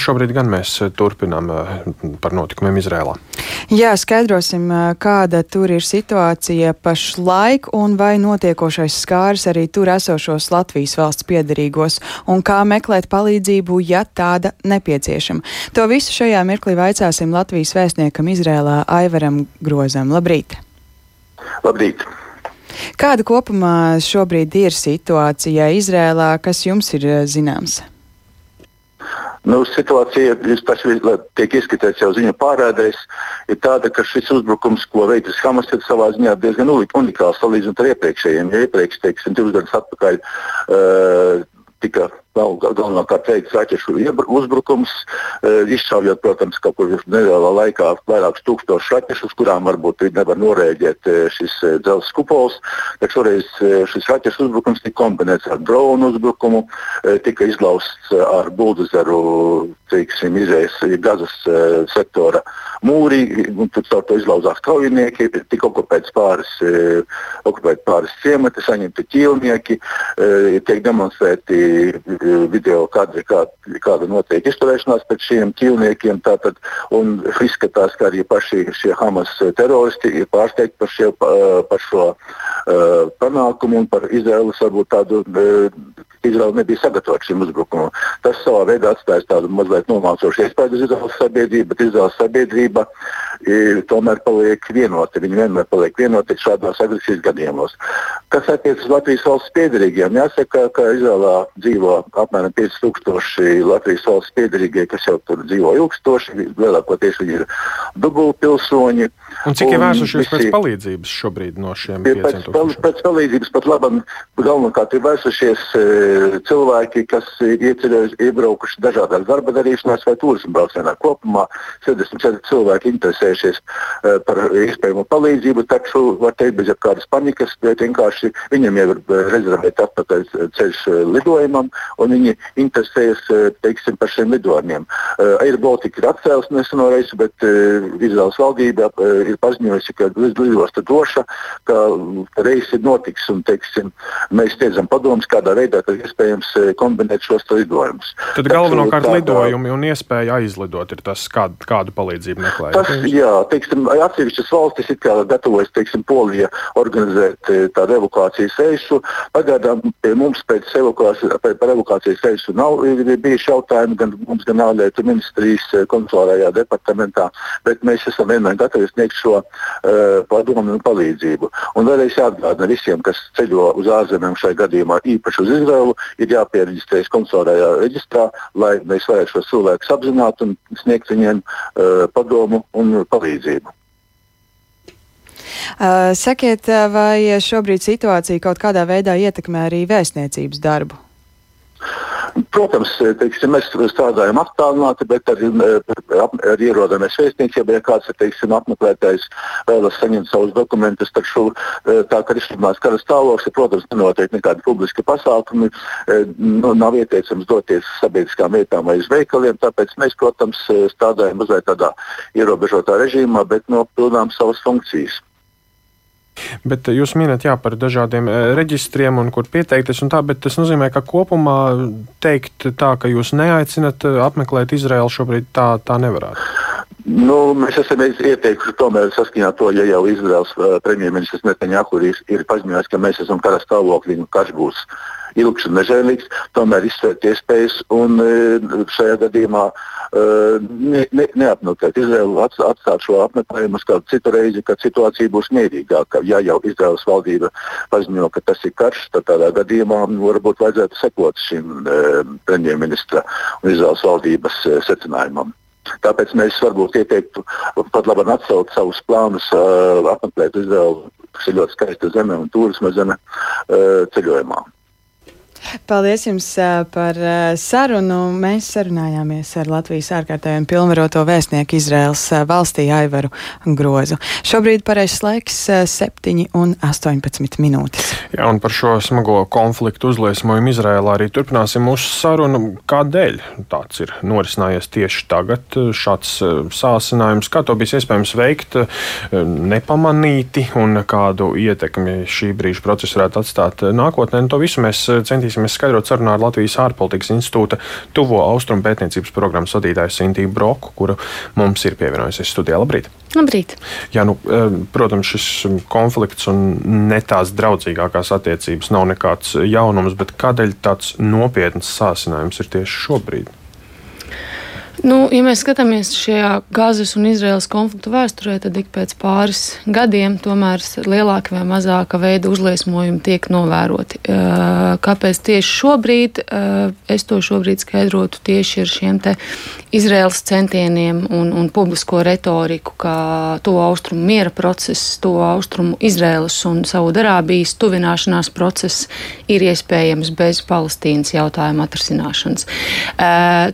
Šobrīd gan mēs turpinām par notikumiem Izrēlā. Jā, skaidrosim, kāda tur ir situācija pašlaik un vai notiekošais skārs arī tur esošos Latvijas valsts piedarīgos un kā meklēt palīdzību, ja tāda nepieciešama. To visu šajā mirklī vaicāsim Latvijas vēstniekam Izrēlā Aivaram Grozam. Labrīt! Labrīt! Kāda kopumā šobrīd ir situācija Izrēlā, kas jums ir zināms? Nu, situācija, kas tiek izskatīta jau ziņu pārādēs, ir tāda, ka šis uzbrukums, ko veids Hamas, ir savā ziņā diezgan unikāls salīdzinot ar iepriekšējiem. Ja iepriekš, teiksim, divus gadus atpakaļ, uh, tika gal, galvenokārt veikts raķešu uzbrukums, e, izšaujot, protams, kaut kur nelielā laikā vairākus tūkstošus raķešu, uz kurām varbūt nevar norēģēt e, šis e, dzelzs kupols. Bet šoreiz šis raķešu uzbrukums tika kombinēts ar dronu uzbrukumu, tika izlausts ar buldozeru, izējas gazas sektora mūrī, un tur caur to izlauzās kaujinieki, tika okupēts pāris, okupēt pāris ciemati, saņemti ķīlnieki, tiek demonstrēti video kadri, kā, kāda notiek izturēšanās pret šiem ķīlniekiem. Tātad, un izskatās, ka arī paši šie Hamas teroristi ir pārsteigti par, šie, par šo uh, panākumu un par Izraēlas varbūt tādu. Uh, Izraela nebija sagatavota šim uzbrukumam. Tas savā veidā atstāja tādu mazliet nomācošu iespēju uz Izraēlas sabiedrību, bet Izraēlas sabiedrība ir, tomēr paliek vienota. Viņi vienmēr paliek vienoti šādos agresijas gadījumos. Kas attiecas uz Latvijas valsts piedarīgiem, jāsaka, ka Izraēlā dzīvo apmēram 5000 Latvijas valsts piedarīgie, kas jau tur dzīvo ilgstoši. Lielākoties viņi ir dubultpilsoņi. Un cik ir vērsušies pēc palīdzības šobrīd no šiem 5000? Pēc, pēc palīdzības pat labam galvenokārt ir vērsušies e, cilvēki, kas ir ieceļojuši, iebraukuši dažādās darba darīšanās vai turismu braucienā. Kopumā 64 cilvēki interesējušies e, par iespējamo palīdzību, taču var teikt bez jebkādas panikas, bet vienkārši viņam jau ir rezervēta atpakaļ ceļš lidojumam un viņi interesējas eh, teiksim, par šiem lidojumiem. Air Baltica ir atcēlusi neseno reizi, bet Izraels valdība ir paziņojusi, ka lidosta droša, ka reisi notiks. Un, teiksim, mēs tiedzam padomus, kādā veidā iespējams kombinēt šos lidojumus. Tad galvenokārt tā, lidojumi un iespēja aizlidot ir tas, kādu, kādu palīdzību meklējat. Tas, jā, teiksim, atsevišķas valstis ir gatavojas, teiksim, Polija organizēt tādu evakuācijas reisu. Pagaidām mums pēc evakuācijas, par evakuācijas reisu nav bijuši jautājumi gan mums, gan ārlietu ministrijas eh, konsulārajā departamentā, bet mēs esam vienmēr gatavi sniegt šo uh, padomu un palīdzību. Un vēlreiz jāatgādina visiem, kas ceļo uz ārzemēm šajā gadījumā, īpaši uz Izraelu, ir jāpiereģistrējas konsulārajā reģistrā, lai mēs varētu šos cilvēkus apzināt un sniegt viņiem uh, padomu un palīdzību. Uh, sakiet, vai šobrīd situācija kaut kādā veidā ietekmē arī vēstniecības darbu? Protams, teiksim, mēs strādājam attālināti, bet arī ar ierodamies vēstniecībā, ja kāds teiksim, apmeklētājs vēlas saņemt savus dokumentus, taču e, tā kā ir izsludināts kara stāvoklis, protams, nenotiek nekādi publiski pasākumi, nu, nav ieteicams doties sabiedriskām vietām vai uz veikaliem, tāpēc mēs, protams, strādājam mazliet tādā ierobežotā režīmā, bet nopildām savas funkcijas. Bet eh, jūs minat jā, par dažādiem eh, reģistriem un kur pieteikties, un tā, bet tas nozīmē, ka kopumā teikt tā, ka jūs neaicinat eh, apmeklēt Izraelu šobrīd tā, tā nevarētu. Nu, mēs esam ieteikuši tomēr saskaņā to, ja jau Izraels premjerministrs Netanjahu ir paziņojis, ka mēs esam kara stāvoklī un karš būs ilgs un nežēlīgs, tomēr izsvērt iespējas un šajā gadījumā uh, ne, ne, neapmeklēt Izraelu, atstāt šo apmeklējumu uz kādu citu reizi, kad situācija būs mierīgāka. Ja jau Izraels valdība paziņo, ka tas ir karš, tad tādā gadījumā varbūt vajadzētu sekot šim premjerministra un Izraels valdības secinājumam. Tāpēc mēs varbūt ieteiktu pat labi atcelt savus plānus, apmeklēt Izraelu, kas ir ļoti skaista zeme un turisma zeme ceļojumā. Paldies jums par sarunu. Mēs sarunājāmies ar Latvijas ārkārtējo un pilnvaroto vēstnieku Izraels valstī Aivaru Grozu. Šobrīd pareizais laiks 7 un 18 minūtes. Jā, un par šo smago konfliktu uzliesmojumu Izrēlā arī turpināsim mūsu sarunu. Kādēļ tāds ir norisinājies tieši tagad, šāds sāsinājums? Kā to bija iespējams veikt nepamanīti un kādu ietekmi šī brīža process varētu atstāt nākotnē? Un to visu mēs centīsimies centīsimies skaidrot sarunā ar Latvijas ārpolitikas institūta tuvo austrumu pētniecības programmas vadītāju Sintību Broku, kuru mums ir pievienojusies studijā. Labrīt! Labrīt! Jā, nu, protams, šis konflikts un ne tās draudzīgākās attiecības nav nekāds jaunums, bet kādēļ tāds nopietns sācinājums ir tieši šobrīd? Nu, ja mēs skatāmies šajā Gāzes un Izraels konfliktu vēsturē, tad ik pēc pāris gadiem tomēr lielāka vai mazāka veida uzliesmojumi tiek novēroti. Kāpēc tieši šobrīd? Es to šobrīd skaidrotu tieši ar šiem te Izraels centieniem un, un publisko retoriku, kā to austrumu miera process, to austrumu Izraels un Saudarābijas tuvināšanās process ir iespējams bez Palestīnas jautājuma atrisināšanas.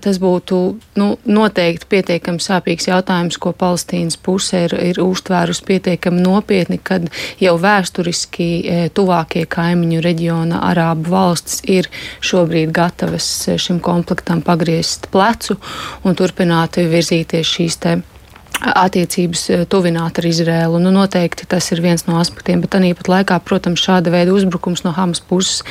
Tas būtu, nu, noteikti pietiekami sāpīgs jautājums, ko Palestīnas puse ir, ir uztvērusi pietiekami nopietni, kad jau vēsturiski e, tuvākie kaimiņu reģiona arābu valstis ir šobrīd gatavas e, šim konfliktam pagriezt plecu un turpināt virzīties šīs tēmas attiecības eh, tuvināt ar Izrēlu. Nu, noteikti tas ir viens no aspektiem, bet tāpat laikā, protams, šāda veida uzbrukums no Hamas puses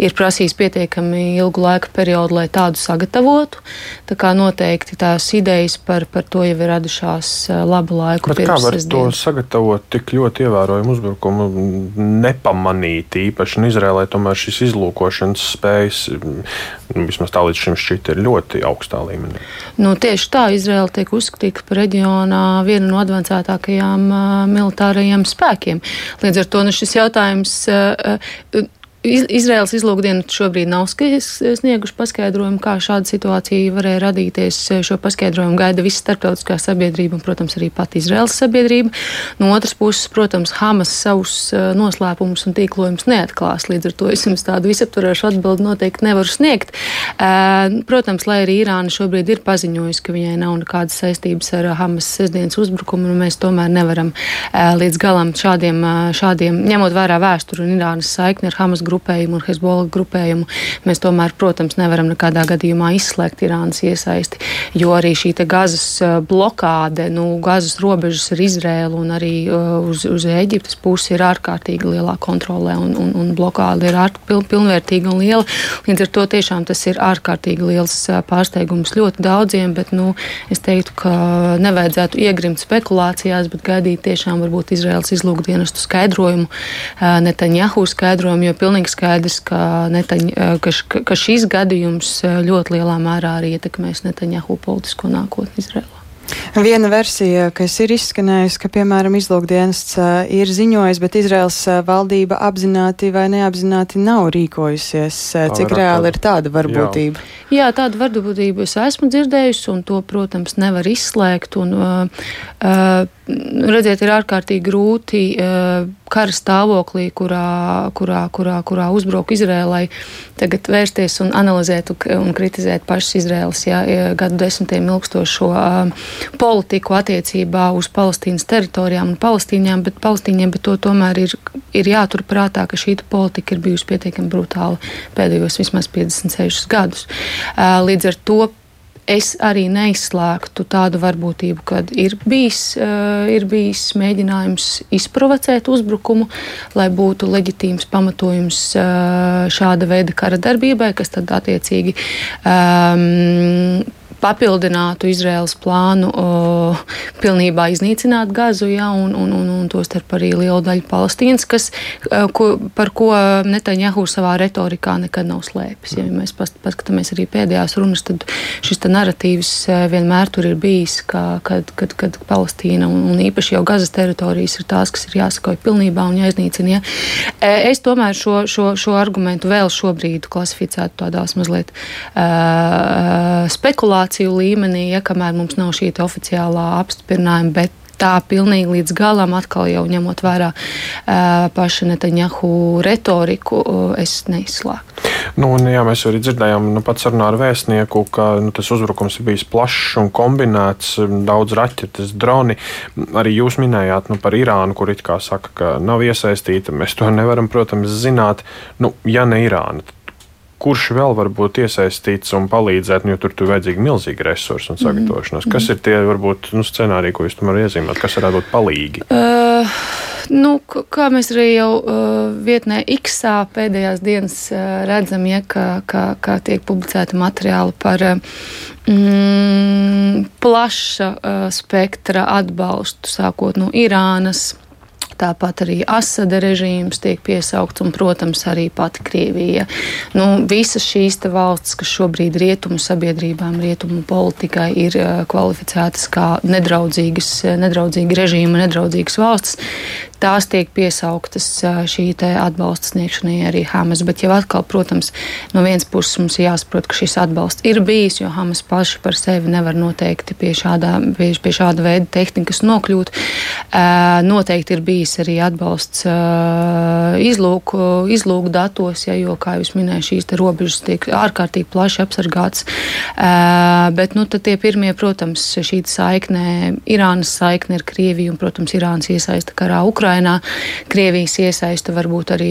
ir prasījis pietiekami ilgu laika periodu, lai tādu sagatavotu. Tā kā noteikti tās idejas par, par to jau ir radušās eh, labu laiku bet. Kā var to sagatavot tik ļoti ievērojumu uzbrukumu, nepamanīt īpaši, un Izrēlē tomēr šis izlūkošanas spējas, nu, vismaz tā līdz šim šķiet, ir ļoti augstā līmenī? Nu, tieši tā, Izrēla tiek uzskatīta par reģionu reģionā viena no advancētākajām militārajiem spēkiem. Līdz ar to nu, šis jautājums Izraels izlūkdiena šobrīd nav snieguši paskaidrojumu, kā šāda situācija varēja radīties. Šo paskaidrojumu gaida visa starptautiskā sabiedrība un, protams, arī pati Izraels sabiedrība. No otras puses, protams, Hamas savus noslēpumus un tīklojumus neatklās. Līdz ar to es jums tādu visaptvarošu atbildi noteikti nevaru sniegt. Protams, lai arī Irāna šobrīd ir paziņojusi, ka viņai nav nekādas saistības ar Hamas sestdienas uzbrukumu, un mēs tomēr nevaram līdz galam šādiem, šādiem ņemot vērā vēsturi un Irānas saikni ar Hamas grupu grupējumu un Hezbollah grupējumu, mēs tomēr, protams, nevaram nekādā gadījumā izslēgt Irānas iesaisti, jo arī šī gazas uh, blokāde, nu, gazas robežas ar Izrēlu un arī uh, uz, uz Eģiptes pusi ir ārkārtīgi lielā kontrolē un, un, un blokāde ir ārt, pil, pilnvērtīga un liela. Līdz ar to tiešām tas ir ārkārtīgi liels uh, pārsteigums ļoti daudziem, bet, nu, es teiktu, ka nevajadzētu iegrimt spekulācijās, bet gaidīt tiešām varbūt Izraels izlūkdienestu skaidrojumu, Netanjahu skaidrojumu, jo pilnīgi pilnīgi skaidrs, ka, Netaņ, eh, ka, ka šis gadījums eh, ļoti lielā mērā arī ietekmēs Netaņahu politisko nākotni Izrēlā. Viena versija, kas ir izskanējusi, ka, piemēram, izlūkdienests uh, ir ziņojis, bet Izraels valdība apzināti vai neapzināti nav rīkojusies. Cik reāli ir tāda varbūtība? Jā. Jā, tādu varbūtību es esmu dzirdējusi, un to, protams, nevar izslēgt. Un, uh, uh, redziet, ir ārkārtīgi grūti uh, kara stāvoklī, kurā, kurā, kurā, kurā uzbruk Izrēlai, tagad vērsties un analizēt un kritizēt pašas Izrēlas jā, gadu desmitiem ilgstošo uh, politiku attiecībā uz Palestīnas teritorijām un Palestīņiem, bet Palestīņiem, bet to tomēr ir, ir jāturprātā, ka šī politika ir bijusi pietiekami brutāla pēdējos vismaz 56 gadus. Uh, līdz ar to es arī neizslēgtu tādu varbūtību, kad ir bijis, uh, ir bijis mēģinājums izprovocēt uzbrukumu, lai būtu leģitīms pamatojums uh, šāda veida kara darbībai, kas tad attiecīgi um, papildinātu Izraels plānu o, pilnībā iznīcināt gazu, ja, un, un, un, un to starp arī lielu daļu Palestīnas, kas, ko, par ko Netanjahu savā retorikā nekad nav slēpis. Ja mēs paskatāmies arī pēdējās runas, tad šis narratīvs vienmēr tur ir bijis, ka, kad, kad, kad Palestīna un, un īpaši jau gazas teritorijas ir tās, kas ir jāsakoja pilnībā un jāiznīcina. Ja. Es tomēr šo, šo, šo argumentu vēl šobrīd klasificētu tādās mazliet uh, spekulācijās spekulāciju līmenī, ja kamēr mums nav šī oficiālā apstiprinājuma, bet tā pilnīgi līdz galam, atkal jau ņemot vērā uh, paša Netanjahu retoriku, uh, es neizslēgtu. Nu, un, jā, mēs arī dzirdējām nu, pats sarunā ar vēstnieku, ka nu, tas uzbrukums ir bijis plašs un kombinēts, daudz raķetes, droni. Arī jūs minējāt nu, par Irānu, kur it kā saka, ka nav iesaistīta. Mēs to nevaram, protams, zināt. Nu, ja ne Irāna, kurš vēl var būt iesaistīts un palīdzēt, nu, jo tur tur vajadzīgi milzīgi resursi un sagatavošanās. Mm -hmm. Kas ir tie varbūt nu, scenāriji, ko jūs tomēr iezīmējat, kas varētu būt palīgi? Uh, nu, kā mēs arī jau uh, vietnē X pēdējās dienas uh, redzam, ja, ka, ka, ka tiek publicēta materiāli par uh, mm, plaša uh, spektra atbalstu, sākot no Irānas Tāpat arī Asada režīms tiek piesaukts, un, protams, arī pati Krievija. Nu, visas šīs valstis, kas šobrīd rietumu sabiedrībām, rietumu politikai ir uh, kvalificētas kā nedraudzīgas, nedraudzīgi režīma, nedraudzīgas valstis, tās tiek piesauktas šī atbalsta sniegšanai arī Hamas. Bet jau atkal, protams, no vienas puses mums ir jāsaprot, ka šis atbalsts ir bijis, jo Hamas paši par sevi nevar noteikti pie šādā, pie, pie šāda veida tehnikas nokļūt. Noteikti ir bijis arī atbalsts izlūku, izlūku datos, ja, jo, kā jau minēju, šīs robežas tiek ārkārtīgi plaši apsargātas. Bet nu, tie pirmie, protams, šī saikne, Irānas saikne ar Krieviju un, protams, Irānas iesaista karā Ukrainā. Krievijas iesaista varbūt arī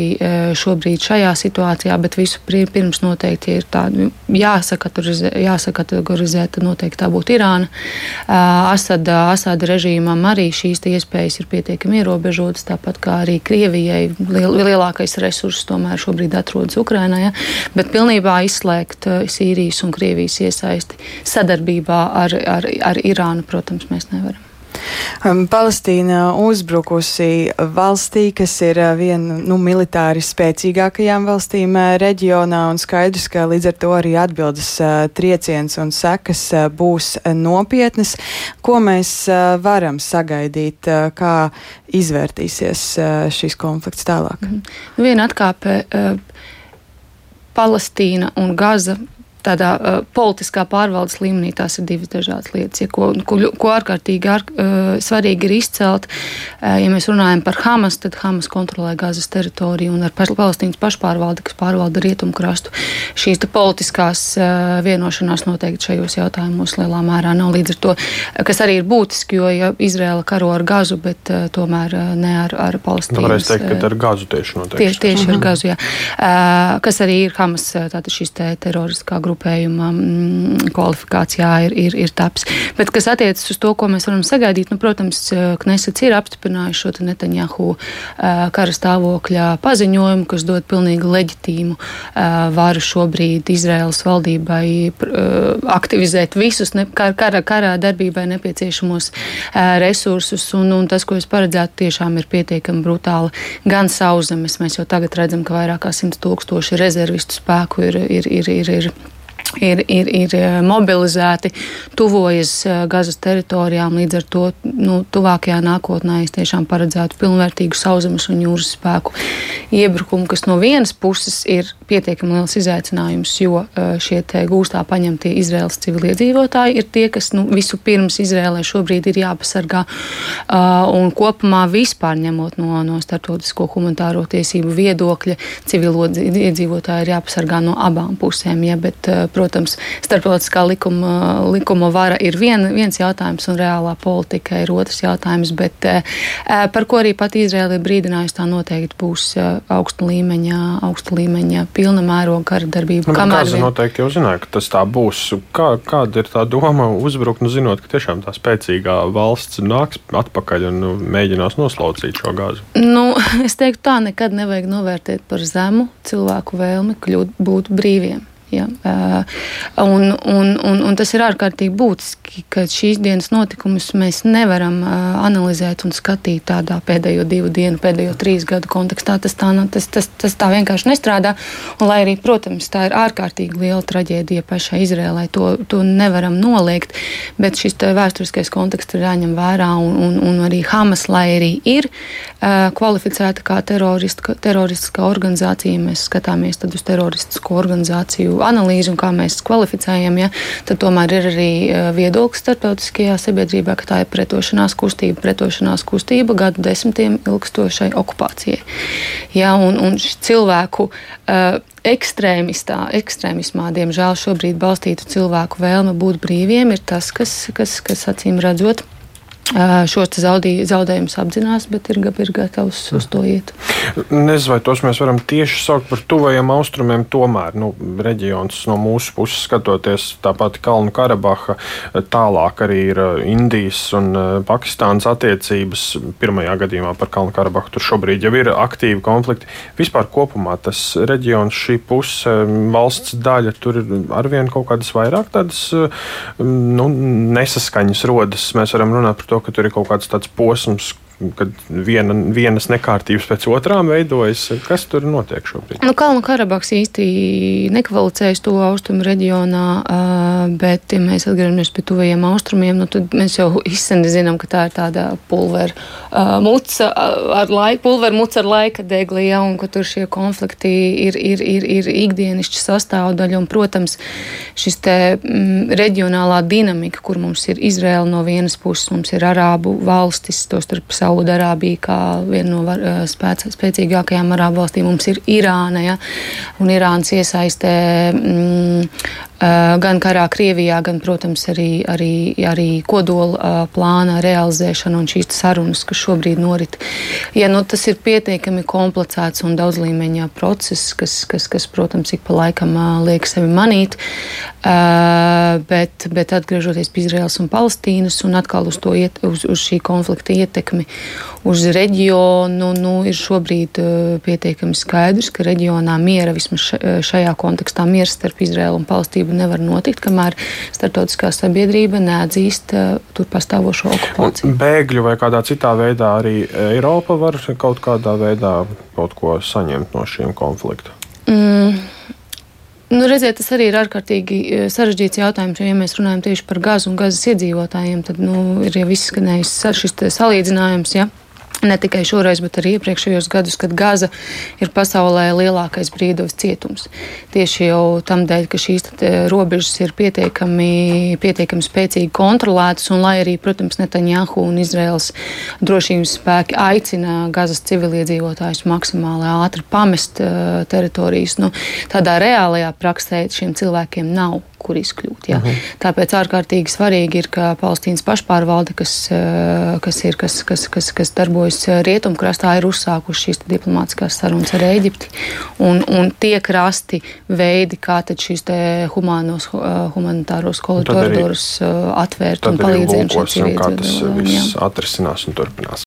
šobrīd šajā situācijā, bet visu pirms noteikti ir tā nu, jāsakategorizē, jāsakategorizē tad noteikti tā būtu Irāna. Asada, Asada režīmam arī šīs iespējas ir pietiekami ierobežotas tāpat kā arī Krievijai liel, lielākais resurss tomēr šobrīd atrodas Ukrainā. Ja? Bet pilnībā izslēgt eh, Sīrijas un Krievijas iesaisti sadarbībā ar, ar, ar Irānu, protams, mēs nevaram. Um, Palestīna uzbrukusi valstī, kas ir uh, viena nu, militāri spēcīgākajām valstīm uh, reģionā, un skaidrs, ka līdz ar to arī atbildes uh, trieciens un sekas būs nopietnas. Ko mēs varam sagaidīt, kā izvērtīsies šis konflikts tālāk? Mm -hmm. Viena atkāpe. Palestīna un Gaza tādā uh, politiskā pārvaldes līmenī tās ir divas dažādas lietas, ja, ko, ko, ko ārkārtīgi ār, uh, svarīgi ir izcelt. Uh, ja mēs runājam par Hamas, tad Hamas kontrolē Gazas teritoriju un ar Palestīnas pašpārvaldi, kas pārvalda rietumu krastu. Šīs politiskās uh, vienošanās noteikti šajos jautājumos lielā mērā nav līdz ar to, kas arī ir būtiski, jo ja Izraela karo ar Gazu, bet uh, tomēr uh, ne ar, ar Palestīnu. Tā varēs teikt, ka ar Gazu tieši noteikti. Tieši, tieši -huh. ar mhm. Gazu, jā. Uh, kas arī ir Hamas, tātad šis te teroriskā grupa grupējuma mm, kvalifikācijā ir, ir, ir taps. Bet kas attiecas uz to, ko mēs varam sagaidīt, nu, protams, Knesets ir apstiprinājuši šo Netanjahu kara stāvokļa paziņojumu, kas dod pilnīgi leģitīmu varu šobrīd Izraēlas valdībai aktivizēt visus ne, kara, karā darbībai nepieciešamos resursus, un, un tas, ko es paredzētu, tiešām ir pietiekami brutāli. Gan sauszemes, mēs jau tagad redzam, ka vairāk kā 100 tūkstoši rezervistu spēku ir, ir, ir, ir, ir ir, ir, ir eh, mobilizēti, tuvojas eh, Gazas teritorijām. Līdz ar to nu, tuvākajā nākotnē es tiešām paredzētu pilnvērtīgu sauszemes un jūras spēku iebrukumu, kas no vienas puses ir pietiekami liels izaicinājums, jo eh, šie gūstā paņemtie Izraels civiliedzīvotāji ir tie, kas nu, visu pirms Izrēlē šobrīd ir jāpasargā. Un kopumā vispār ņemot no, no starptautisko humanitāro tiesību viedokļa, civiliedzīvotāji ir jāpasargā no abām pusēm. Ja, bet, protams, starptautiskā likuma, likuma vara ir vien, viens jautājums, un reālā politika ir otrs jautājums. Bet eh, par ko arī pat Izraēla ir brīdinājusi, tā noteikti būs eh, augsta līmeņa, augsta līmeņa pilna mēroga kara darbība. Nu, Gaza vien... noteikti jau zināja, ka tas tā būs. Kā, kāda ir tā doma uzbrukt, nu, zinot, ka tiešām tā spēcīgā valsts nāks atpakaļ un nu, mēģinās noslaucīt šo gāzi? Nu, es teiktu, tā nekad nevajag novērtēt par zemu cilvēku vēlmi kļūt, būt brīviem. Ja? Un, un, un, un tas ir ārkārtīgi būtiski, ka šīs dienas notikumus mēs nevaram analizēt un skatīt tādā pēdējo divu dienu, pēdējo trīs gadu kontekstā. Tas tā, tas, tas, tas tā vienkārši nestrādā. Un, lai arī, protams, tā ir ārkārtīgi liela traģēdija pašai Izrēlai, to, to nevaram noliegt, bet šis vēsturiskais konteksts ir jāņem vērā. Un, un, un arī Hamas, lai arī ir kvalificēta kā teroristiskā organizācija, mēs skatāmies uz teroristisko organizāciju analīzi un kā mēs kvalificējam, ja, tad tomēr ir arī e, viedoklis starptautiskajā sabiedrībā, ka tā ir pretošanās kustība, pretošanās kustība gadu desmitiem ilgstošai okupācijai. Ja, un, un cilvēku uh, ekstrēmistā, ekstrēmismā, diemžēl šobrīd balstītu cilvēku vēlme būt brīviem, ir tas, kas, kas, kas acīm redzot šos zaudējumus apzinās, bet ir, ir gatavs uz to iet. Nezinu, vai tos mēs varam tieši saukt par tuvajiem austrumiem. Tomēr nu, reģions no mūsu puses skatoties, tāpat Kalnu Karabaha, tālāk arī ir Indijas un Pakistānas attiecības. Pirmajā gadījumā par Kalnu Karabahu tur šobrīd jau ir aktīvi konflikti. Vispār kopumā tas reģions, šī puse, valsts daļa, tur ir arvien kaut kādas vairāk tādas nu, nesaskaņas rodas. Mēs varam runāt par to, ka tur ir kaut kāds tāds posms, kad viena, vienas nekārtības pēc otrām veidojas. Kas tur notiek šobrīd? Nu, Kalnu Karabaks īsti nekvalificējas to austrumu reģionā, bet, ja mēs atgriežamies pie tuvajiem austrumiem, nu, tad mēs jau izseni zinām, ka tā ir tāda pulvera muca ar laiku, pulvera muca ar laika degli, ja, un ka tur šie konflikti ir, ir, ir, ir ikdienišķa sastāvdaļa. Un, protams, šis te m, reģionālā dinamika, kur mums ir Izraela no vienas puses, mums ir Arābu valstis, to starp Saudarābija kā viena no var, eh, spēc, spēcīgākajām arābu valstīm. Mums ir Irāna, ja, un Irānas iesaistē mm, gan karā Krievijā, gan, protams, arī, arī, arī kodola eh, plāna realizēšana un šīs sarunas, kas šobrīd norit. Ja, nu, tas ir pietiekami komplicēts un daudzlīmeņa process, kas, kas, kas protams, ik pa laikam liek sevi manīt, bet, bet atgriežoties pie Izraels un Palestīnas un atkal uz, iet, uz, uz šī konflikta ietekmi uz reģionu, nu, ir šobrīd pietiekami skaidrs, ka reģionā miera vismaz eh, šajā kontekstā miers starp Izraēlu un Palestību nevar notikt, kamēr starptautiskā sabiedrība neatzīst uh, tur pastāvošo okupāciju. Un bēgļu vai kādā citā veidā arī Eiropa var kaut kādā veidā kaut ko saņemt no šiem konfliktiem? Mm. Nu, redziet, tas arī ir ārkārtīgi sarežģīts jautājums, jo, ja mēs runājam tieši par gazu un gazas iedzīvotājiem, tad nu, ir jau izskanējis šis salīdzinājums. Ja? Ne tikai šoreiz, bet arī iepriekšējos gados, kad Gaza ir pasaulē lielākais brīvdevs cietums. Tieši jau tam dēļ, ka šīs robežas ir pietiekami, pietiekami spēcīgi kontrolētas, un lai arī, protams, Netanjahu un Izraels drošības spēki aicina Gazas civiliedzīvotājus maksimāli ātri pamest uh, teritorijas, nu, tādā reālajā praksē šiem cilvēkiem nav kur izkļūt. Ja. Uh mhm. -huh. Tāpēc ārkārtīgi svarīgi ir, ka Palestīnas pašpārvalde, kas, eh, kas, ir, kas, kas, kas, kas darbojas eh, rietumkrastā, ir uzsākuši šīs diplomātiskās sarunas ar Eģipti. Un, un tiek rasti veidi, kā šīs humānos, eh, humanitāros koridorus atvērt un palīdzēt cilvēkiem. Kā tas viss atrisinās un turpinās.